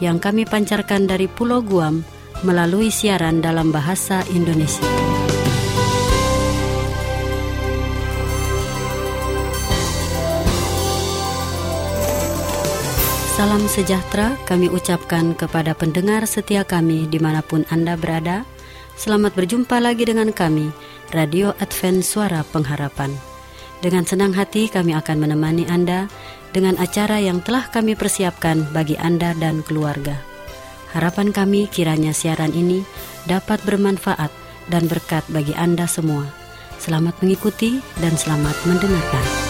yang kami pancarkan dari Pulau Guam melalui siaran dalam bahasa Indonesia. Salam sejahtera kami ucapkan kepada pendengar setia kami di mana pun Anda berada. Selamat berjumpa lagi dengan kami, Radio Advent Suara Pengharapan. Dengan senang hati kami akan menemani Anda dengan acara yang telah kami persiapkan bagi Anda dan keluarga. Harapan kami kiranya siaran ini dapat bermanfaat dan berkat bagi Anda semua. Selamat mengikuti dan selamat mendengarkan.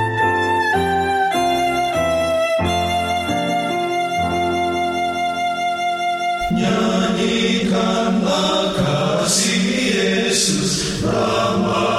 Yesus,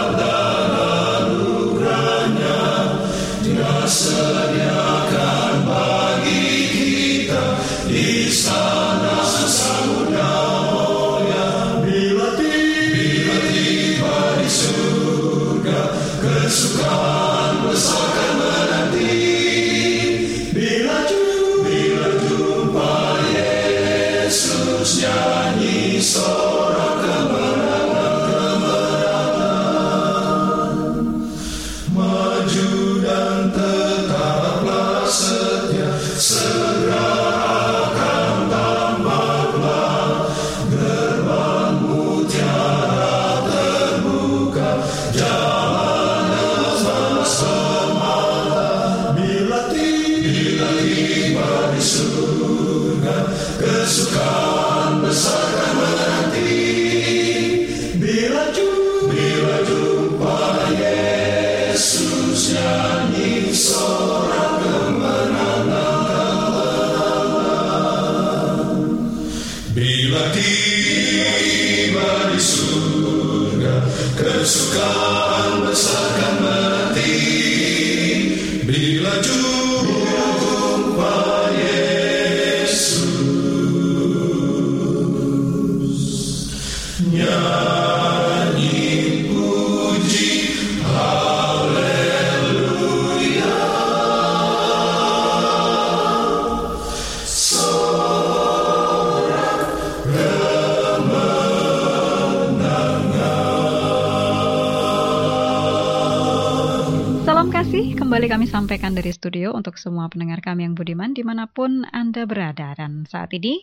kami sampaikan dari studio untuk semua pendengar kami yang budiman di mana pun Anda berada. Dan saat ini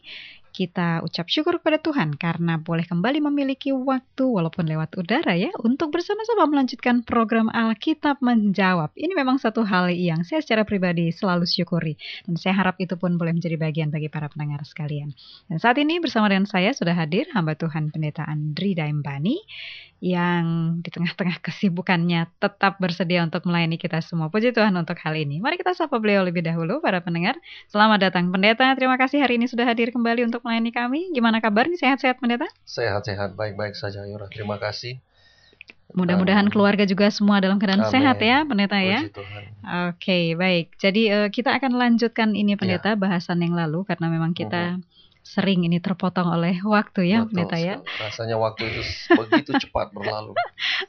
kita ucap syukur kepada Tuhan karena boleh kembali memiliki waktu walaupun lewat udara ya untuk bersama-sama melanjutkan program Alkitab Menjawab. Ini memang satu hal yang saya secara pribadi selalu syukuri dan saya harap itu pun boleh menjadi bagian bagi para pendengar sekalian. Dan saat ini bersama dengan saya sudah hadir hamba Tuhan Pendeta Andri Daimbani yang di tengah-tengah kesibukannya tetap bersedia untuk melayani kita semua. Puji Tuhan untuk hal ini. Mari kita sapa beliau lebih dahulu para pendengar. Selamat datang Pendeta. Terima kasih hari ini sudah hadir kembali untuk melayani kami. Gimana kabarnya? Sehat-sehat Pendeta? Sehat-sehat, baik-baik saja Yura. Terima kasih. Mudah-mudahan keluarga juga semua dalam keadaan Amin. sehat ya, Pendeta ya. Tuhan. Oke, baik. Jadi eh, kita akan lanjutkan ini Pendeta bahasan yang lalu karena memang kita sering ini terpotong oleh waktu ya, Betul Pendeta ya. Rasanya waktu itu begitu cepat berlalu.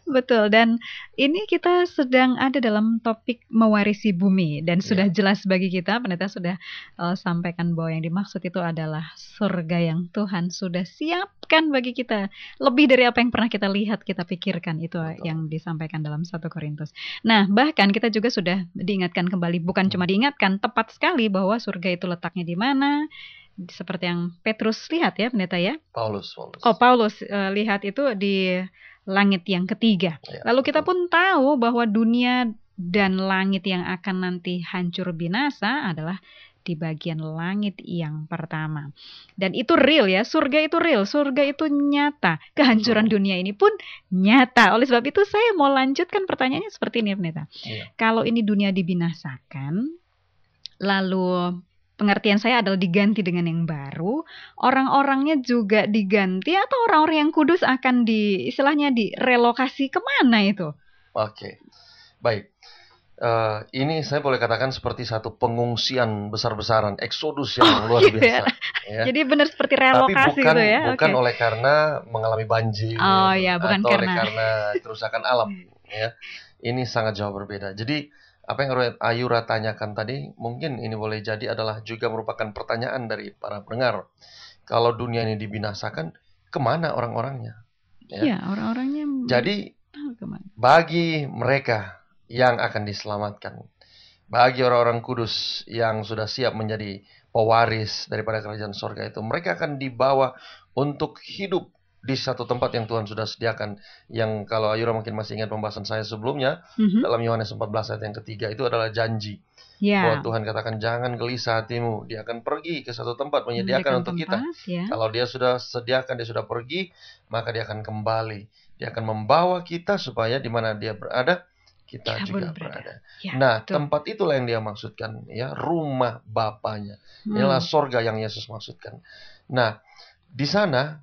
Betul, dan ini kita sedang ada dalam topik mewarisi bumi dan sudah jelas bagi kita, Pendeta sudah uh, sampaikan bahwa yang dimaksud itu adalah surga yang Tuhan sudah siapkan bagi kita. Lebih dari apa yang pernah kita lihat, kita pikirkan itu Betul. yang disampaikan dalam 1 Korintus. Nah, bahkan kita juga sudah diingatkan kembali, bukan cuma diingatkan, tepat sekali bahwa surga itu letaknya di mana, seperti yang Petrus lihat ya, Pendeta ya. Paulus, Paulus. Oh, Paulus eh, lihat itu di langit yang ketiga. Ya, Lalu kita betul. pun tahu bahwa dunia dan langit yang akan nanti hancur binasa adalah di bagian langit yang pertama. Dan itu real ya, surga itu real, surga itu nyata. Kehancuran dunia ini pun nyata. Oleh sebab itu saya mau lanjutkan pertanyaannya seperti ini, Pendeta. Iya. Kalau ini dunia dibinasakan, lalu pengertian saya adalah diganti dengan yang baru, orang-orangnya juga diganti atau orang-orang yang kudus akan di istilahnya direlokasi ke mana itu? Oke, baik. Eh, ini saya boleh katakan seperti satu pengungsian besar-besaran, eksodus yang Oh, luar gitu biasa. ya. Jadi benar seperti Tapi relokasi bukan gitu ya? bukan oleh karena mengalami banjir Oh, ya, bukan atau oleh karena- karena kerusakan alam. Ya, ini sangat jauh berbeda. Jadi apa yang Ayura tanyakan tadi mungkin ini boleh jadi adalah juga merupakan pertanyaan dari para pendengar. Kalau dunia ini dibinasakan, ke mana orang-orangnya? Ya. Iya, orang-orangnya Jadi bagi mereka yang akan diselamatkan, bagi orang-orang kudus yang sudah siap menjadi pewaris daripada kerajaan sorga itu, mereka akan dibawa untuk hidup di satu tempat yang Tuhan sudah sediakan. Yang kalau Ayura mungkin masih ingat pembahasan saya sebelumnya, Mhm. dalam Yohanes 14 ayat yang ketiga itu adalah janji. Ya. Bahwa Tuhan katakan jangan gelisah hatimu, dia akan pergi ke satu tempat menyediakan Memberikan untuk kita. tempat, ya. Kalau dia sudah sediakan, dia sudah pergi, maka dia akan kembali. Dia akan membawa kita supaya di mana dia berada, kita Kita juga berada. berada. Ya, nah, betul. tempat itulah yang dia maksudkan, ya, rumah Bapaknya. Hmm. Inilah sorga yang Yesus maksudkan. Nah, di sana,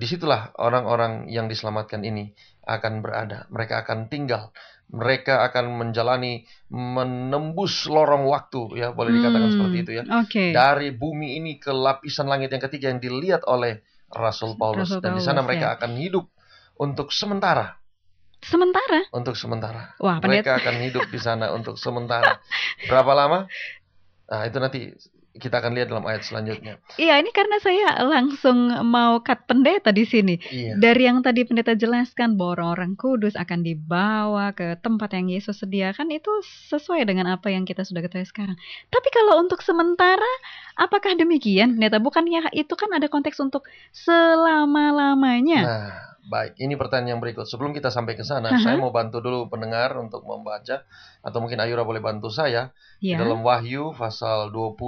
di situlah orang-orang yang diselamatkan ini akan berada. Mereka akan tinggal. Mereka akan menjalani, menembus lorong waktu, ya, boleh dikatakan Hmm, seperti itu ya Oke. dari bumi ini ke lapisan langit yang ketiga yang dilihat oleh Rasul Paulus Rasul dan di sana Paulus, mereka ya. akan hidup untuk sementara Sementara, untuk sementara wah pendeta. mereka akan hidup di sana untuk sementara berapa lama nah itu nanti kita akan lihat dalam ayat selanjutnya Iya, ini karena saya langsung mau cut pendeta di sini. iya Dari yang tadi pendeta jelaskan bahwa orang-orang kudus akan dibawa ke tempat yang Yesus sediakan itu sesuai dengan apa yang kita sudah ketahui sekarang. Tapi kalau untuk sementara, apakah demikian pendeta? Bukannya itu kan ada konteks untuk selama-lamanya. nah baik ini pertanyaan yang berikut sebelum kita sampai ke sana Aha. saya mau bantu dulu pendengar untuk membaca atau mungkin Ayura boleh bantu saya di ya. dalam Wahyu pasal 20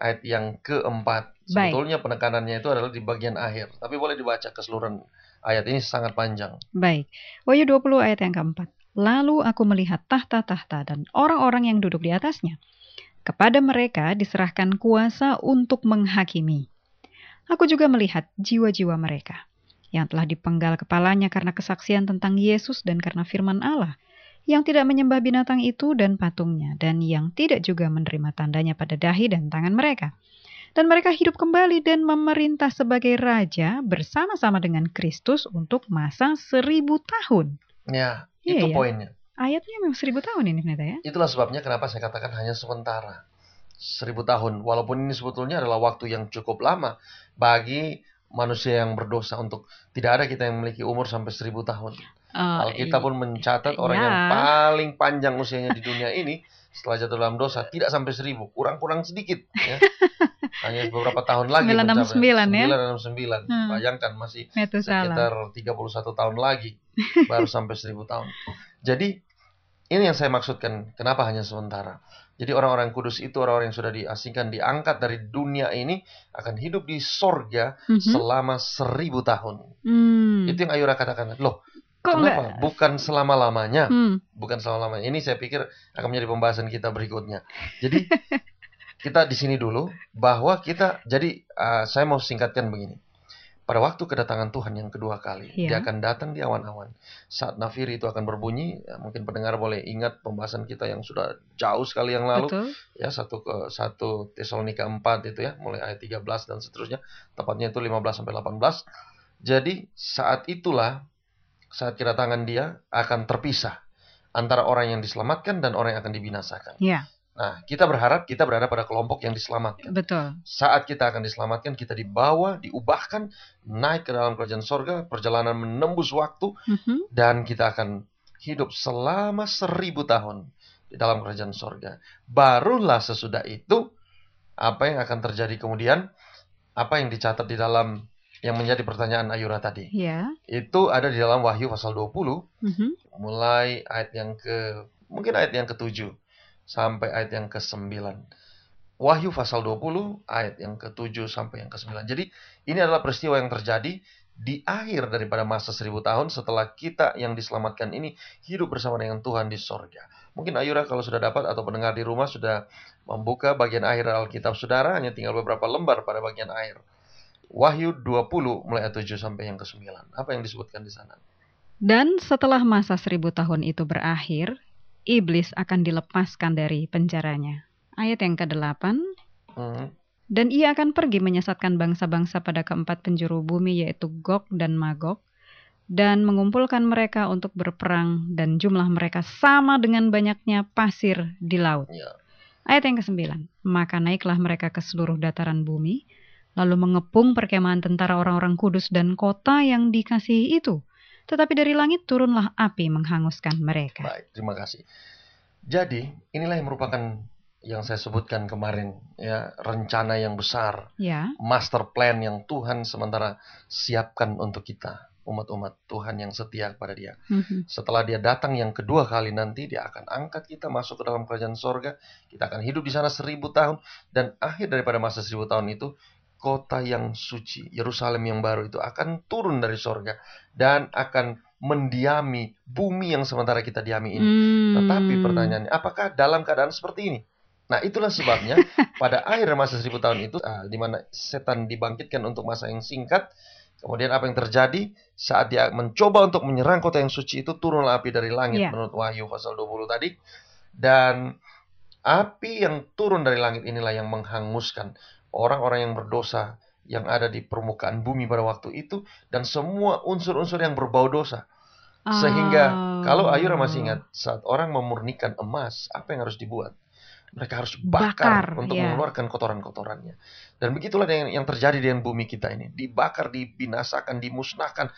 ayat yang keempat. Baik. Sebetulnya penekanannya itu adalah di bagian akhir, tapi boleh dibaca keseluruhan ayat ini sangat panjang. Baik. Wahyu 20 ayat yang keempat. Lalu aku melihat tahta-tahta dan orang-orang yang duduk di atasnya. Kepada mereka diserahkan kuasa untuk menghakimi. Aku juga melihat jiwa-jiwa mereka yang telah dipenggal kepalanya karena kesaksian tentang Yesus dan karena firman Allah, yang tidak menyembah binatang itu dan patungnya, dan yang tidak juga menerima tandanya pada dahi dan tangan mereka. Dan mereka hidup kembali dan memerintah sebagai raja bersama-sama dengan Kristus untuk masa seribu tahun. Ya, itu ya. poinnya. Ayatnya memang seribu tahun ini ternyata ya. Itulah sebabnya kenapa saya katakan hanya sementara. Seribu tahun. Walaupun ini sebetulnya adalah waktu yang cukup lama bagi manusia yang berdosa untuk tidak ada kita yang memiliki umur sampai seribu tahun. Oh, Alkitab pun mencatat orang ya. yang paling panjang usianya di dunia ini setelah jatuh dalam dosa tidak sampai seribu, kurang-kurang sedikit. Ya. Hanya beberapa tahun lagi 969 ya. 969. Hmm. Bayangkan masih sekitar 31 tahun lagi baru sampai 1000 tahun. Jadi ini yang saya maksudkan kenapa hanya sementara. Jadi orang-orang kudus itu orang-orang yang sudah diasingkan, diangkat dari dunia ini akan hidup di sorga Mhm. selama seribu tahun. Hmm. Itu yang Ayura katakan. Loh, Kok kenapa? enggak? Bukan selama-lamanya. Hmm. Bukan selama-lamanya. Ini saya pikir akan menjadi pembahasan kita berikutnya. Jadi kita di sini dulu bahwa kita jadi uh, saya mau singkatkan begini. Pada waktu kedatangan Tuhan yang kedua kali, Iya. dia akan datang di awan-awan. Saat nafiri itu akan berbunyi, ya, mungkin pendengar boleh ingat pembahasan kita yang sudah jauh sekali yang lalu, Betul. ya satu ke satu Tesalonika 4 itu ya, mulai ayat 13 dan seterusnya, tepatnya itu 15 sampai 18. Jadi saat itulah saat kedatangan dia akan terpisah antara orang yang diselamatkan dan orang yang akan dibinasakan. Ya, Nah, kita berharap kita berada pada kelompok yang diselamatkan. betul. Saat kita akan diselamatkan, kita dibawa, diubahkan, naik ke dalam kerajaan sorga, perjalanan menembus waktu, Mhm. dan kita akan hidup selama seribu tahun di dalam kerajaan sorga. Barulah sesudah itu, apa yang akan terjadi kemudian, apa yang dicatat di dalam yang menjadi pertanyaan Ayura tadi. Ya. Itu ada di dalam Wahyu pasal 20, Mhm. mulai ayat yang ke, mungkin ayat yang ke-7, sampai ayat yang ke-9. Wahyu pasal 20 ayat yang ke-7 sampai yang ke-9. Jadi ini adalah peristiwa yang terjadi di akhir daripada masa seribu tahun setelah kita yang diselamatkan ini hidup bersama dengan Tuhan di sorga. Mungkin Ayura kalau sudah dapat atau pendengar di rumah sudah membuka bagian akhir Alkitab saudara, hanya tinggal beberapa lembar pada bagian akhir. Wahyu 20 mulai ayat 7 sampai yang ke-9. Apa yang disebutkan di sana? Dan setelah masa seribu tahun itu berakhir, iblis akan dilepaskan dari penjaranya. Ayat yang ke-8, Hmm. dan ia akan pergi menyesatkan bangsa-bangsa pada keempat penjuru bumi yaitu Gog dan Magog, dan mengumpulkan mereka untuk berperang dan jumlah mereka sama dengan banyaknya pasir di laut. Ya. Ayat yang ke-9, maka naiklah mereka ke seluruh dataran bumi, lalu mengepung perkemahan tentara orang-orang kudus dan kota yang dikasihi itu. Tetapi dari langit turunlah api menghanguskan mereka. Baik, terima kasih. Jadi, inilah yang merupakan yang saya sebutkan kemarin, ya, rencana yang besar, Ya, master plan yang Tuhan sementara siapkan untuk kita, umat-umat Tuhan yang setia kepada Dia. mhm. Setelah Dia datang yang kedua kali nanti, Dia akan angkat kita masuk ke dalam kerajaan sorga, kita akan hidup di sana seribu tahun, dan akhir daripada masa seribu tahun itu, kota yang suci, Yerusalem yang baru itu akan turun dari sorga, dan akan mendiami bumi yang sementara kita diami ini. Hmm. Tetapi pertanyaannya, apakah dalam keadaan seperti ini? Nah, itulah sebabnya pada akhir masa seribu tahun itu, ah, di mana setan dibangkitkan untuk masa yang singkat, kemudian apa yang terjadi saat dia mencoba untuk menyerang kota yang suci itu, turunlah api dari langit Iya. menurut Wahyu pasal 20 tadi. Dan api yang turun dari langit inilah yang menghanguskan orang-orang yang berdosa yang ada di permukaan bumi pada waktu itu dan semua unsur-unsur yang berbau dosa. Sehingga Oh. kalau Ayura masih ingat saat orang memurnikan emas, apa yang harus dibuat? Mereka harus bakar, Bakar, untuk ya. mengeluarkan kotoran-kotorannya. Dan begitulah yang, yang terjadi dengan bumi kita ini. Dibakar, dibinasakan, dimusnahkan.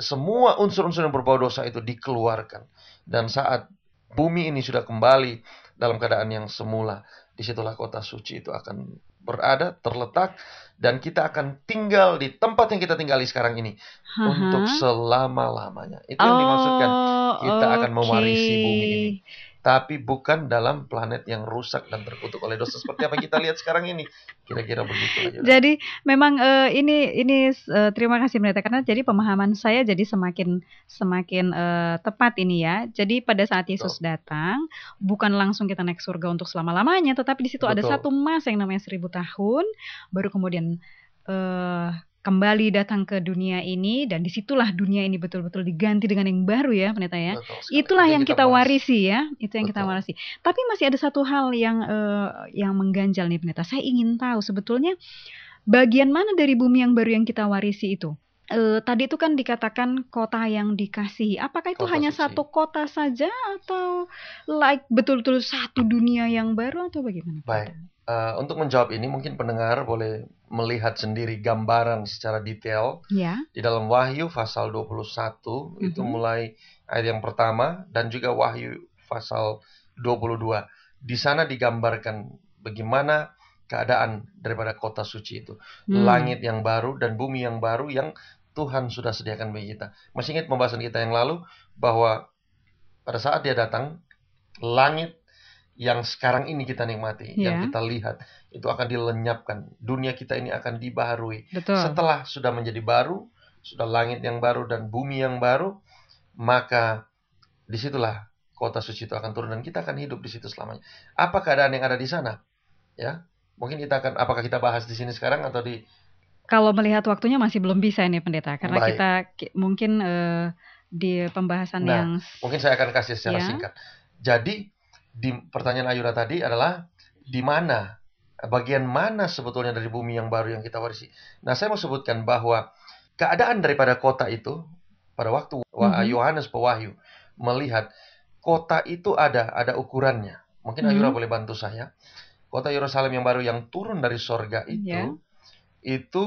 Semua unsur-unsur yang berbau dosa itu dikeluarkan. Dan saat bumi ini sudah kembali dalam keadaan yang semula, di situlah kota suci itu akan berada, terletak, dan kita akan tinggal di tempat yang kita tinggali sekarang ini Haha. untuk selama-lamanya. Itu yang dimaksudkan. Kita akan mewarisi bumi ini. Tapi bukan dalam planet yang rusak dan terkutuk oleh dosa seperti apa kita lihat sekarang ini. Kira-kira begitu aja. Jadi memang eh, ini ini eh, terima kasih Pendeta karena jadi pemahaman saya jadi semakin semakin eh, tepat ini ya. Jadi pada saat Yesus datang bukan langsung kita naik surga untuk selama-lamanya, tetapi di situ ada Betul. satu masa yang namanya seribu tahun, baru kemudian eh, kembali datang ke dunia ini dan di situlah dunia ini betul-betul diganti dengan yang baru ya Pendeta ya. Itulah Itu yang kita bahas. warisi ya, itu yang kita Betul. warisi. Tapi masih ada satu hal yang eh, yang mengganjal nih pendeta. Saya ingin tahu sebetulnya bagian mana dari bumi yang baru yang kita warisi itu. Eh, tadi itu kan dikatakan kota yang dikasihi. Apakah itu Kota hanya suci. satu kota saja atau like betul-betul satu dunia yang baru atau bagaimana? Baik. pendeta? Eh, untuk menjawab ini mungkin pendengar boleh melihat sendiri gambaran secara detail Ya. di dalam Wahyu pasal 21 itu Mhm. mulai ayat yang pertama dan juga Wahyu pasal 22. Di sana digambarkan bagaimana keadaan daripada kota suci itu. Hmm. langit yang baru dan bumi yang baru yang Tuhan sudah sediakan bagi kita. Masih ingat pembahasan kita yang lalu bahwa pada saat dia datang, langit yang sekarang ini kita nikmati, yang Ya. kita lihat, itu akan dilenyapkan. Dunia kita ini akan dibaharui. Betul. Setelah sudah menjadi baru, sudah langit yang baru dan bumi yang baru, maka di situlah kota suci itu akan turun dan kita akan hidup di situ selamanya. Apa keadaan yang ada di sana? Ya, mungkin kita akan apakah kita bahas di sini sekarang atau di kalau melihat waktunya masih belum bisa ini pendeta karena Baik. kita ki- mungkin eh, di pembahasan Nah, yang Mungkin saya akan kasih secara Ya. singkat. Jadi di pertanyaan Ayura tadi adalah di mana bagian mana sebetulnya dari bumi yang baru yang kita warisi. Nah, saya mau sebutkan bahwa keadaan daripada kota itu pada waktu Wa- Mhm. Yohanes Pewahyu melihat kota itu ada ada ukurannya. Mungkin Ayura Mhm. boleh bantu saya. Kota Yerusalem yang baru yang turun dari sorga itu Ya. itu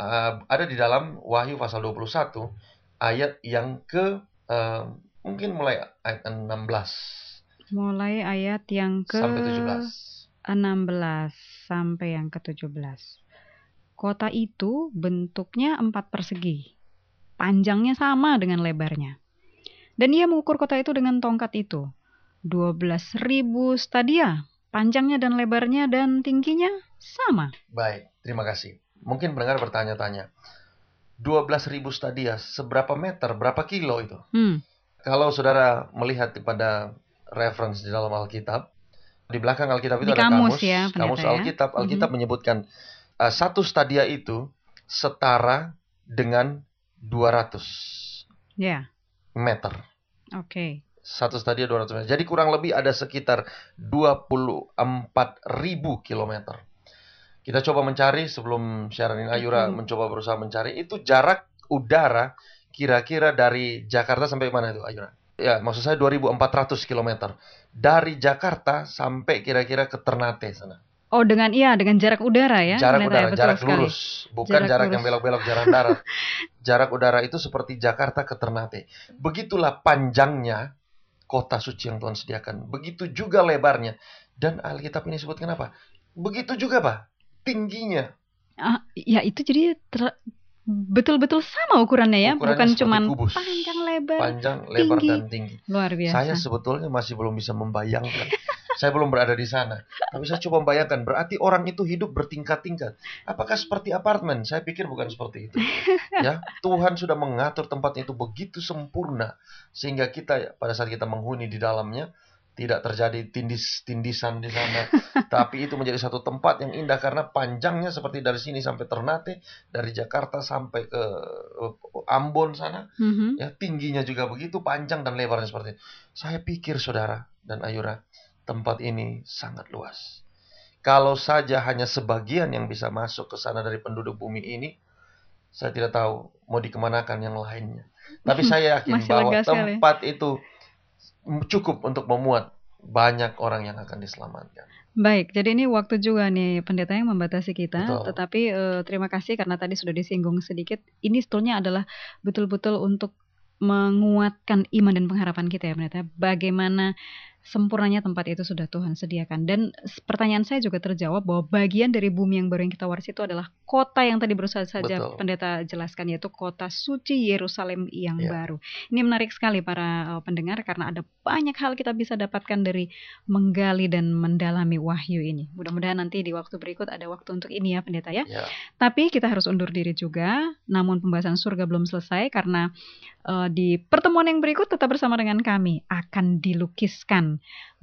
uh, ada di dalam Wahyu pasal 21 ayat yang ke uh, mungkin mulai ayat 16 mulai ayat yang ke sampai 17. 16 sampai yang ke-17. Kota itu bentuknya empat persegi. Panjangnya sama dengan lebarnya. Dan ia mengukur kota itu dengan tongkat itu. 12.000 stadia. Panjangnya dan lebarnya dan tingginya sama. Baik, terima kasih. Mungkin pendengar bertanya-tanya. 12.000 stadia, seberapa meter, berapa kilo itu? Hmm, Kalau saudara melihat pada reference di dalam Alkitab, di belakang Alkitab itu Di ada kamus kamus, ya, kamus ya. Alkitab. Alkitab menyebutkan uh, satu stadia itu setara dengan 200 ya, meter. oke. Satu stadia 200 meter. Jadi kurang lebih ada sekitar 24.000 kilometer. Kita coba mencari sebelum siaran ini Ayura Hmm. mencoba berusaha mencari itu jarak udara kira-kira dari Jakarta sampai mana itu Ayura? Ya, maksud saya 2400 kilometer. Dari Jakarta sampai kira-kira ke Ternate sana. Oh, dengan iya, dengan jarak udara ya. jarak pendeta, udara, betul jarak sekali. lurus, bukan Jarak jarak, lurus. yang belok-belok jarak darat. jarak udara itu seperti Jakarta ke Ternate. Begitulah panjangnya kota suci yang Tuhan sediakan. Begitu juga lebarnya. Dan Alkitab ini sebutkan apa? Begitu juga, Pak. Tingginya. Ah, ya itu jadi ter- betul-betul sama ukurannya ya, Ukurannya bukan kubus. panjang lebar, Panjang, lebar, tinggi. dan tinggi. luar biasa. Saya sebetulnya masih belum bisa membayangkan. saya belum berada di sana. Tapi saya coba membayangkan, berarti orang itu hidup bertingkat-tingkat. Apakah seperti apartemen? Saya pikir bukan seperti itu. Ya, Tuhan sudah mengatur tempat itu begitu sempurna sehingga kita pada saat kita menghuni di dalamnya tidak terjadi tindis-tindisan di sana. Tapi itu menjadi satu tempat yang indah karena panjangnya seperti dari sini sampai Ternate, dari Jakarta sampai ke eh, Ambon sana, Mhm. ya tingginya juga begitu panjang dan lebarnya seperti itu. Saya pikir saudara dan Ayura tempat ini sangat luas kalau saja hanya sebagian yang bisa masuk ke sana dari penduduk bumi ini saya tidak tahu mau dikemanakan yang lainnya tapi saya yakin Masih bahwa lega sekali. tempat itu cukup untuk memuat banyak orang yang akan diselamatkan Baik, jadi ini waktu juga nih pendeta yang membatasi kita, Betul. tetapi eh, terima kasih karena tadi sudah disinggung sedikit. Ini sebetulnya adalah betul-betul untuk menguatkan iman dan pengharapan kita ya pendeta. Bagaimana sempurnanya tempat itu sudah Tuhan sediakan. Dan pertanyaan saya juga terjawab bahwa bagian dari bumi yang baru yang kita warisi itu adalah kota yang tadi berusaha saja Betul. pendeta jelaskan yaitu kota suci Yerusalem yang Ya. baru. Ini menarik sekali para eh, pendengar karena ada banyak hal kita bisa dapatkan dari menggali dan mendalami wahyu ini. Mudah-mudahan nanti di waktu berikut ada waktu untuk ini ya pendeta ya. ya Tapi kita harus undur diri juga. Namun pembahasan surga belum selesai karena eh, di pertemuan yang berikut tetap bersama dengan kami akan dilukiskan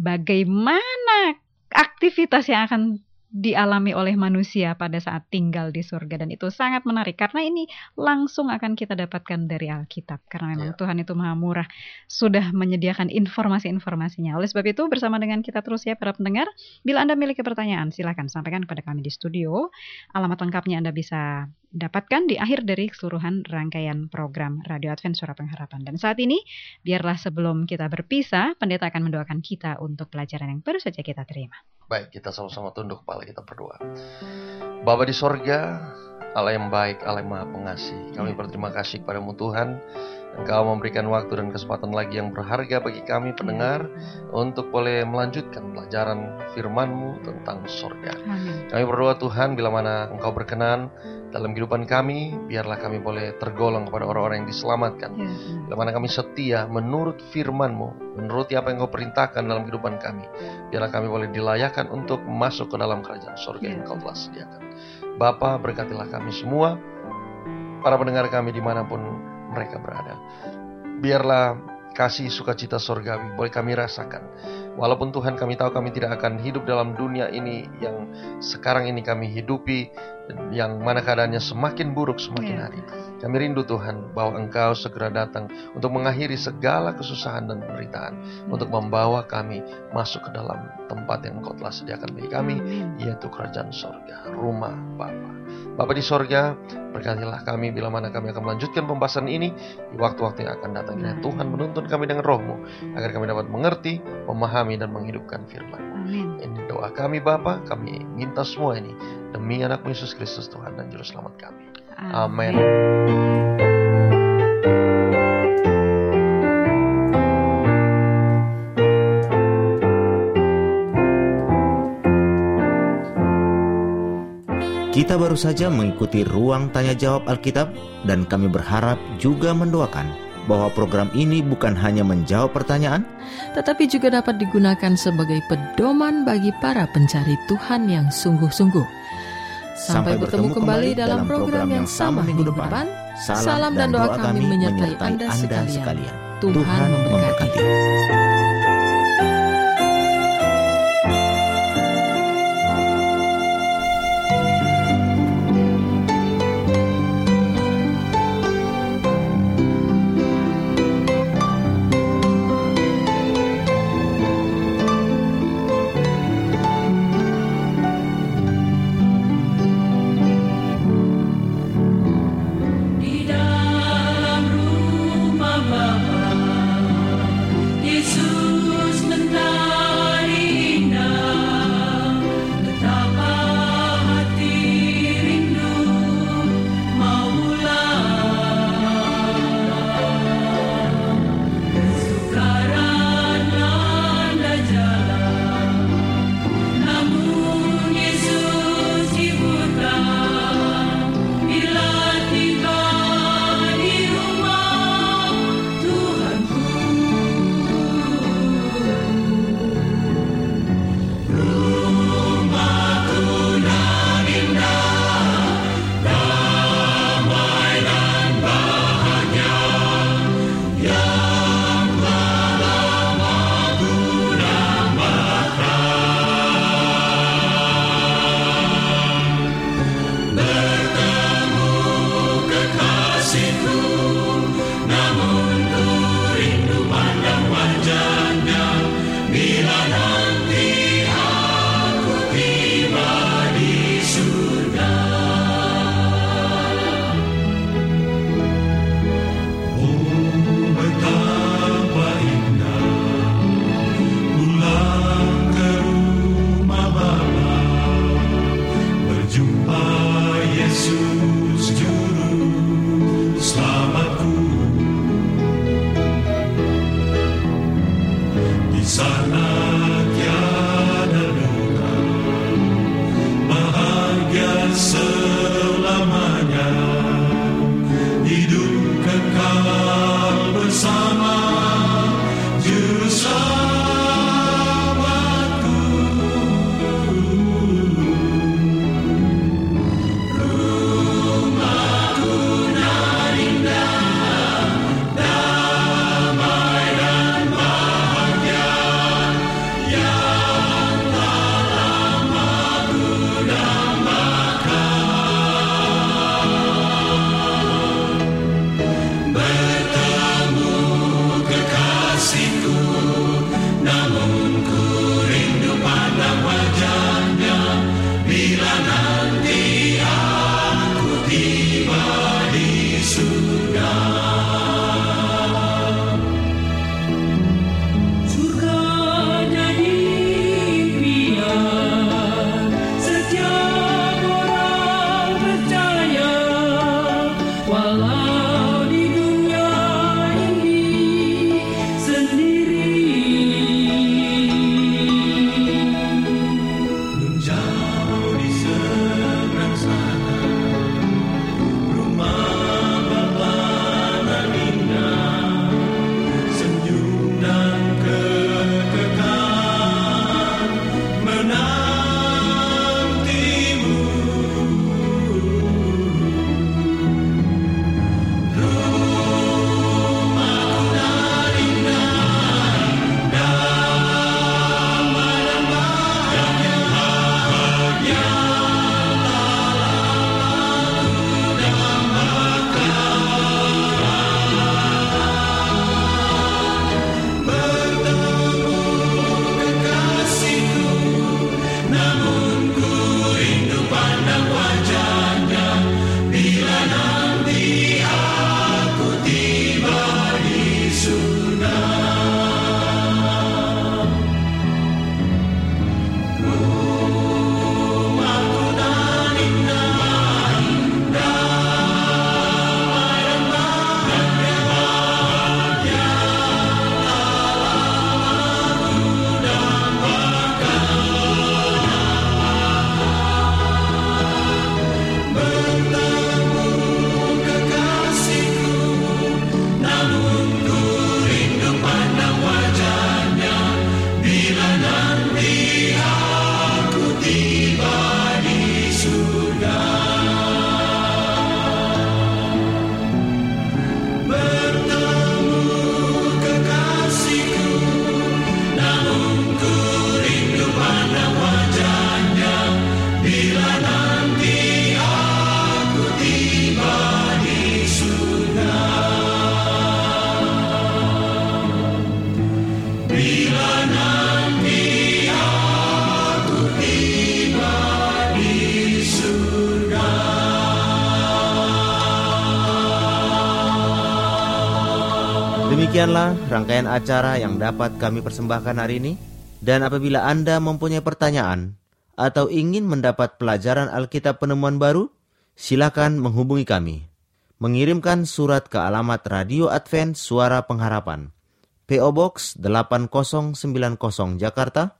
bagaimana aktivitas yang akan dialami oleh manusia pada saat tinggal di surga. Dan itu sangat menarik karena ini langsung akan kita dapatkan dari Alkitab. Karena memang Ya. Tuhan itu maha murah sudah menyediakan informasi-informasinya. Oleh sebab itu bersama dengan kita terus ya para pendengar bila Anda memiliki pertanyaan silakan sampaikan kepada kami di studio. Alamat lengkapnya Anda bisa dapatkan di akhir dari keseluruhan rangkaian program Radio Advent Suara Pengharapan. Dan saat ini biarlah sebelum kita berpisah pendeta akan mendoakan kita untuk pelajaran yang baru saja kita terima. Baik, kita sama-sama tunduk kepala kita berdoa. Bapa di sorga, Allah yang baik, Allah yang maha pengasih. Kami berterima kasih kepadamu Tuhan. Engkau memberikan waktu dan kesempatan lagi yang berharga bagi kami pendengar untuk boleh melanjutkan pelajaran firman-Mu tentang sorga. Amin Kami berdoa Tuhan, bila mana Engkau berkenan dalam kehidupan kami, biarlah kami boleh tergolong kepada orang-orang yang diselamatkan. ya, Bila mana kami setia menurut firman-Mu, menuruti apa yang Kau perintahkan dalam kehidupan kami, biarlah kami boleh dilayakkan untuk masuk ke dalam kerajaan sorga yang Ya. Kau telah sediakan. Bapa, berkatilah kami semua, para pendengar kami di mana pun mereka berada. Biarlah kasih sukacita sorgawi boleh kami rasakan. Walaupun Tuhan kami tahu kami tidak akan hidup dalam dunia ini yang sekarang ini kami hidupi yang mana keadaannya semakin buruk semakin Iya. hari. Kami rindu Tuhan bahwa Engkau segera datang untuk mengakhiri segala kesusahan dan penderitaan, untuk membawa kami masuk ke dalam tempat yang Engkau telah sediakan bagi kami, Amin. yaitu kerajaan sorga, rumah Bapa. Bapa di sorga, berkatilah kami bila mana kami akan melanjutkan pembahasan ini di waktu-waktu yang akan datang. Kiranya Tuhan menuntun kami dengan rohmu, agar kami dapat mengerti, memahami, dan menghidupkan firman. Amin. Ini doa kami Bapa, kami minta semua ini demi anakmu Yesus Kristus Tuhan dan Juru Selamat kami. Amin. Kita baru saja mengikuti ruang tanya jawab Alkitab dan kami berharap juga mendoakan bahwa program ini bukan hanya menjawab pertanyaan, tetapi juga dapat digunakan sebagai pedoman bagi para pencari Tuhan yang sungguh-sungguh. Sampai, bertemu kembali dalam program yang sama minggu depan. Salam dan doa kami menyertai Anda sekalian. Tuhan memberkati. Rangkaian acara yang dapat kami persembahkan hari ini. Dan apabila Anda mempunyai pertanyaan atau ingin mendapat pelajaran Alkitab penemuan baru, silakan menghubungi kami. Mengirimkan surat ke alamat Radio Advent Suara Pengharapan. PO Box 8090 Jakarta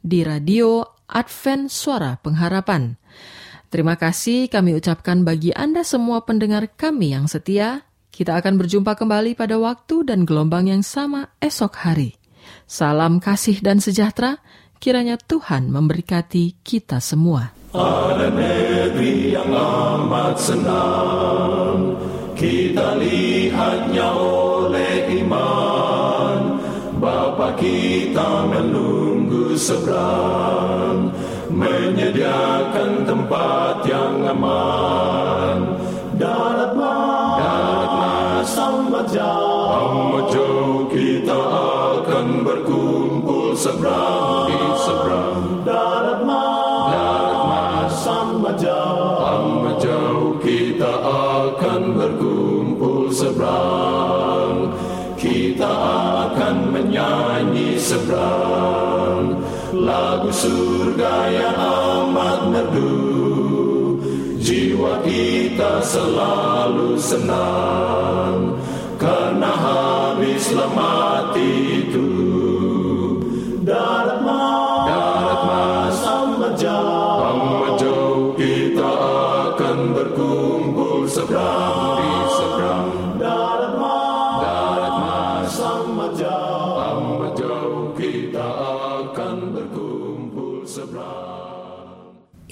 di radio Advent Suara Pengharapan. Terima kasih kami ucapkan bagi Anda semua pendengar kami yang setia. Kita akan berjumpa kembali pada waktu dan gelombang yang sama esok hari. Salam kasih dan sejahtera Kiranya Tuhan memberkati kita semua. Ada negeri yang amat senang, kita lihatnya oleh iman. Bapa kita menunggu seberang, menyediakan tempat yang aman. Darat mas, amat jauh, kita akan berkumpul seberang yang amat merdu. Jiwa kita selalu senang karena habislah mati itu.